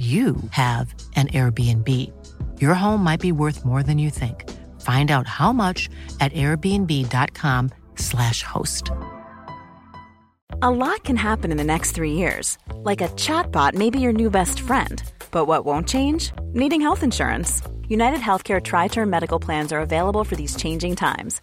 you have an Airbnb. Your home might be worth more than you think. Find out how much at airbnb.com/slash host. A lot can happen in the next three years. Like a chatbot may be your new best friend. But what won't change? Needing health insurance. United Healthcare Tri Term Medical Plans are available for these changing times.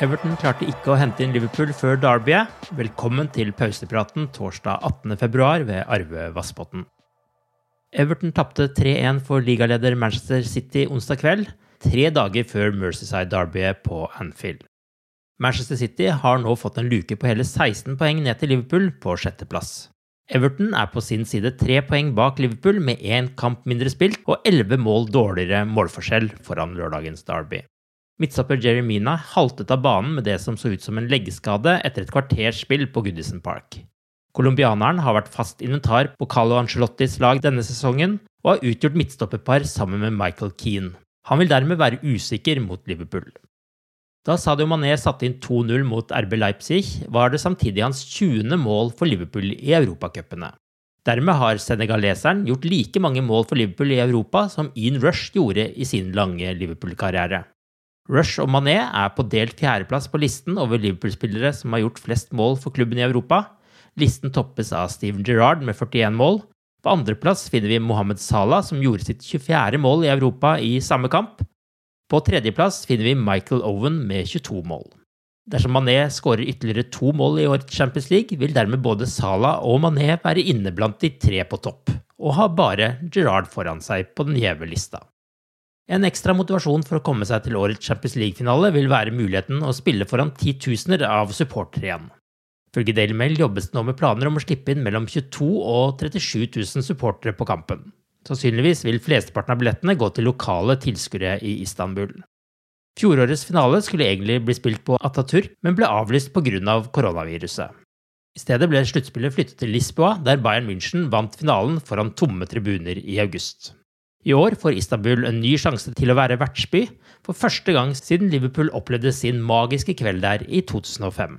Everton klarte ikke å hente inn Liverpool før derbyet. Velkommen til pausepraten torsdag 18.2 ved Arve Vassbotn. Everton tapte 3-1 for ligaleder Manchester City onsdag kveld, tre dager før Mercyside-derbyet på Anfield. Manchester City har nå fått en luke på hele 16 poeng ned til Liverpool på sjetteplass. Everton er på sin side tre poeng bak Liverpool med én kamp mindre spilt og elleve mål dårligere målforskjell foran lørdagens derby. Midtstopper Jerry Mina haltet av banen med det som så ut som en leggskade etter et kvarters spill på Goodison Park. Colombianeren har vært fast inventar på Carlo Ancelottis lag denne sesongen, og har utgjort midtstopperpar sammen med Michael Keane. Han vil dermed være usikker mot Liverpool. Da Sadio Mané satte inn 2-0 mot RB Leipzig, var det samtidig hans 20. mål for Liverpool i europacupene. Dermed har senegaleseren gjort like mange mål for Liverpool i Europa som Ian Rush gjorde i sin lange Liverpool-karriere. Rush og Mané er på delt fjerdeplass på listen over Liverpool-spillere som har gjort flest mål for klubben i Europa. Listen toppes av Steven Gerrard med 41 mål. På andreplass finner vi Mohammed Salah, som gjorde sitt 24. mål i Europa i samme kamp. På tredjeplass finner vi Michael Owen med 22 mål. Dersom Mané skårer ytterligere to mål i årets Champions League, vil dermed både Salah og Mané være inne blant de tre på topp, og har bare Gerrard foran seg på den gjeve lista. En ekstra motivasjon for å komme seg til årets Champions League-finale vil være muligheten å spille foran titusener av supportere igjen. Ifølge Daily Mail jobbes det nå med planer om å slippe inn mellom 22 og 37 000 supportere på kampen. Sannsynligvis vil flesteparten av billettene gå til lokale tilskuere i Istanbul. Fjorårets finale skulle egentlig bli spilt på Ataturk, men ble avlyst pga. Av koronaviruset. I stedet ble sluttspillet flyttet til Lisboa, der Bayern München vant finalen foran tomme tribuner i august. I år får Istanbul en ny sjanse til å være vertsby, for første gang siden Liverpool opplevde sin magiske kveld der i 2005.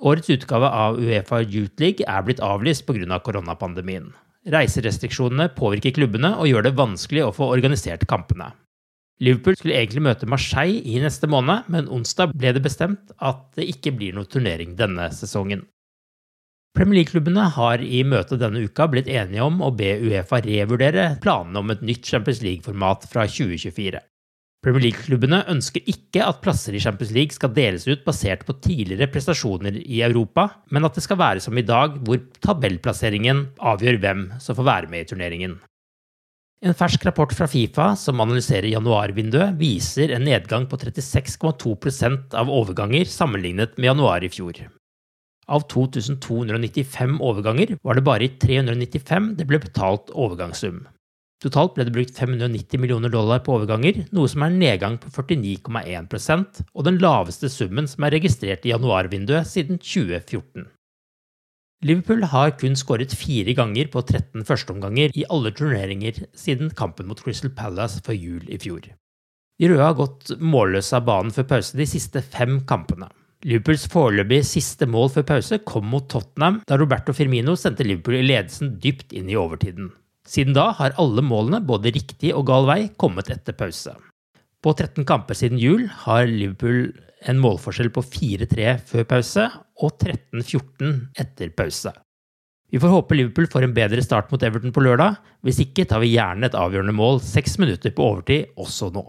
Årets utgave av Uefa Youth League er blitt avlyst pga. Av koronapandemien. Reiserestriksjonene påvirker klubbene og gjør det vanskelig å få organisert kampene. Liverpool skulle egentlig møte Marseille i neste måned, men onsdag ble det bestemt at det ikke blir noe turnering denne sesongen. Premier League-klubbene har i møte denne uka blitt enige om å be Uefa revurdere planene om et nytt Champions League-format fra 2024. Premier League-klubbene ønsker ikke at plasser i Champions League skal deles ut basert på tidligere prestasjoner i Europa, men at det skal være som i dag, hvor tabellplasseringen avgjør hvem som får være med i turneringen. En fersk rapport fra Fifa som analyserer januarvinduet, viser en nedgang på 36,2% av overganger sammenlignet med januar i fjor. Av 2295 overganger var det bare i 395 det ble betalt overgangssum. Totalt ble det brukt 590 millioner dollar på overganger, noe som er en nedgang på 49,1% og den laveste summen som er registrert i januarvinduet siden 2014. Liverpool har kun skåret fire ganger på 13 førsteomganger i alle turneringer siden kampen mot Crystal Palace før jul i fjor. De røde har gått målløse av banen før pause de siste fem kampene. Liverpools foreløpig siste mål før pause kom mot Tottenham da Roberto Firmino sendte Liverpool i ledelsen dypt inn i overtiden. Siden da har alle målene, både riktig og gal vei, kommet etter pause. På 13 kamper siden jul har Liverpool en målforskjell på 4-3 før pause og 13-14 etter pause. Vi får håpe Liverpool får en bedre start mot Everton på lørdag, hvis ikke tar vi gjerne et avgjørende mål seks minutter på overtid også nå.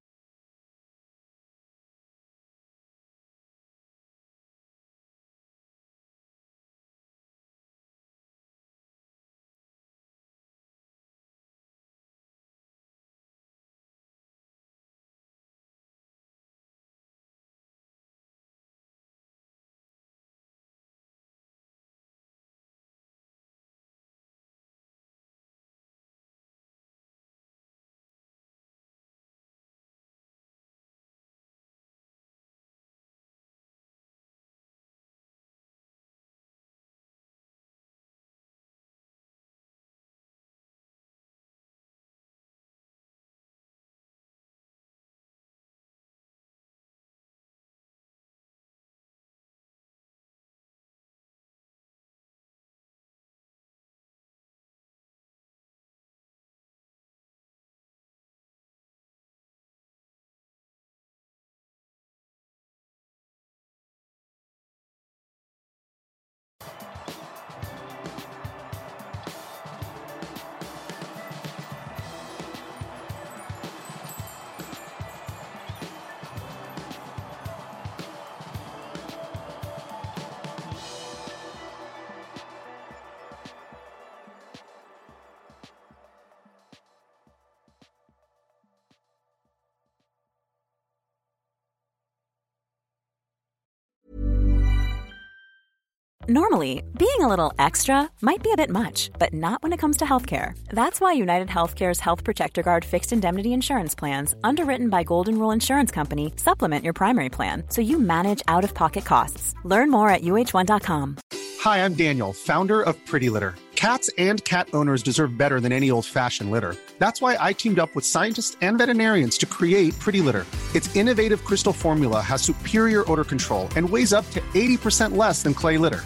Normally, being a little extra might be a bit much, but not when it comes to healthcare. That's why United Healthcare's Health Protector Guard fixed indemnity insurance plans, underwritten by Golden Rule Insurance Company, supplement your primary plan so you manage out of pocket costs. Learn more at uh1.com. Hi, I'm Daniel, founder of Pretty Litter. Cats and cat owners deserve better than any old fashioned litter. That's why I teamed up with scientists and veterinarians to create Pretty Litter. Its innovative crystal formula has superior odor control and weighs up to 80% less than clay litter.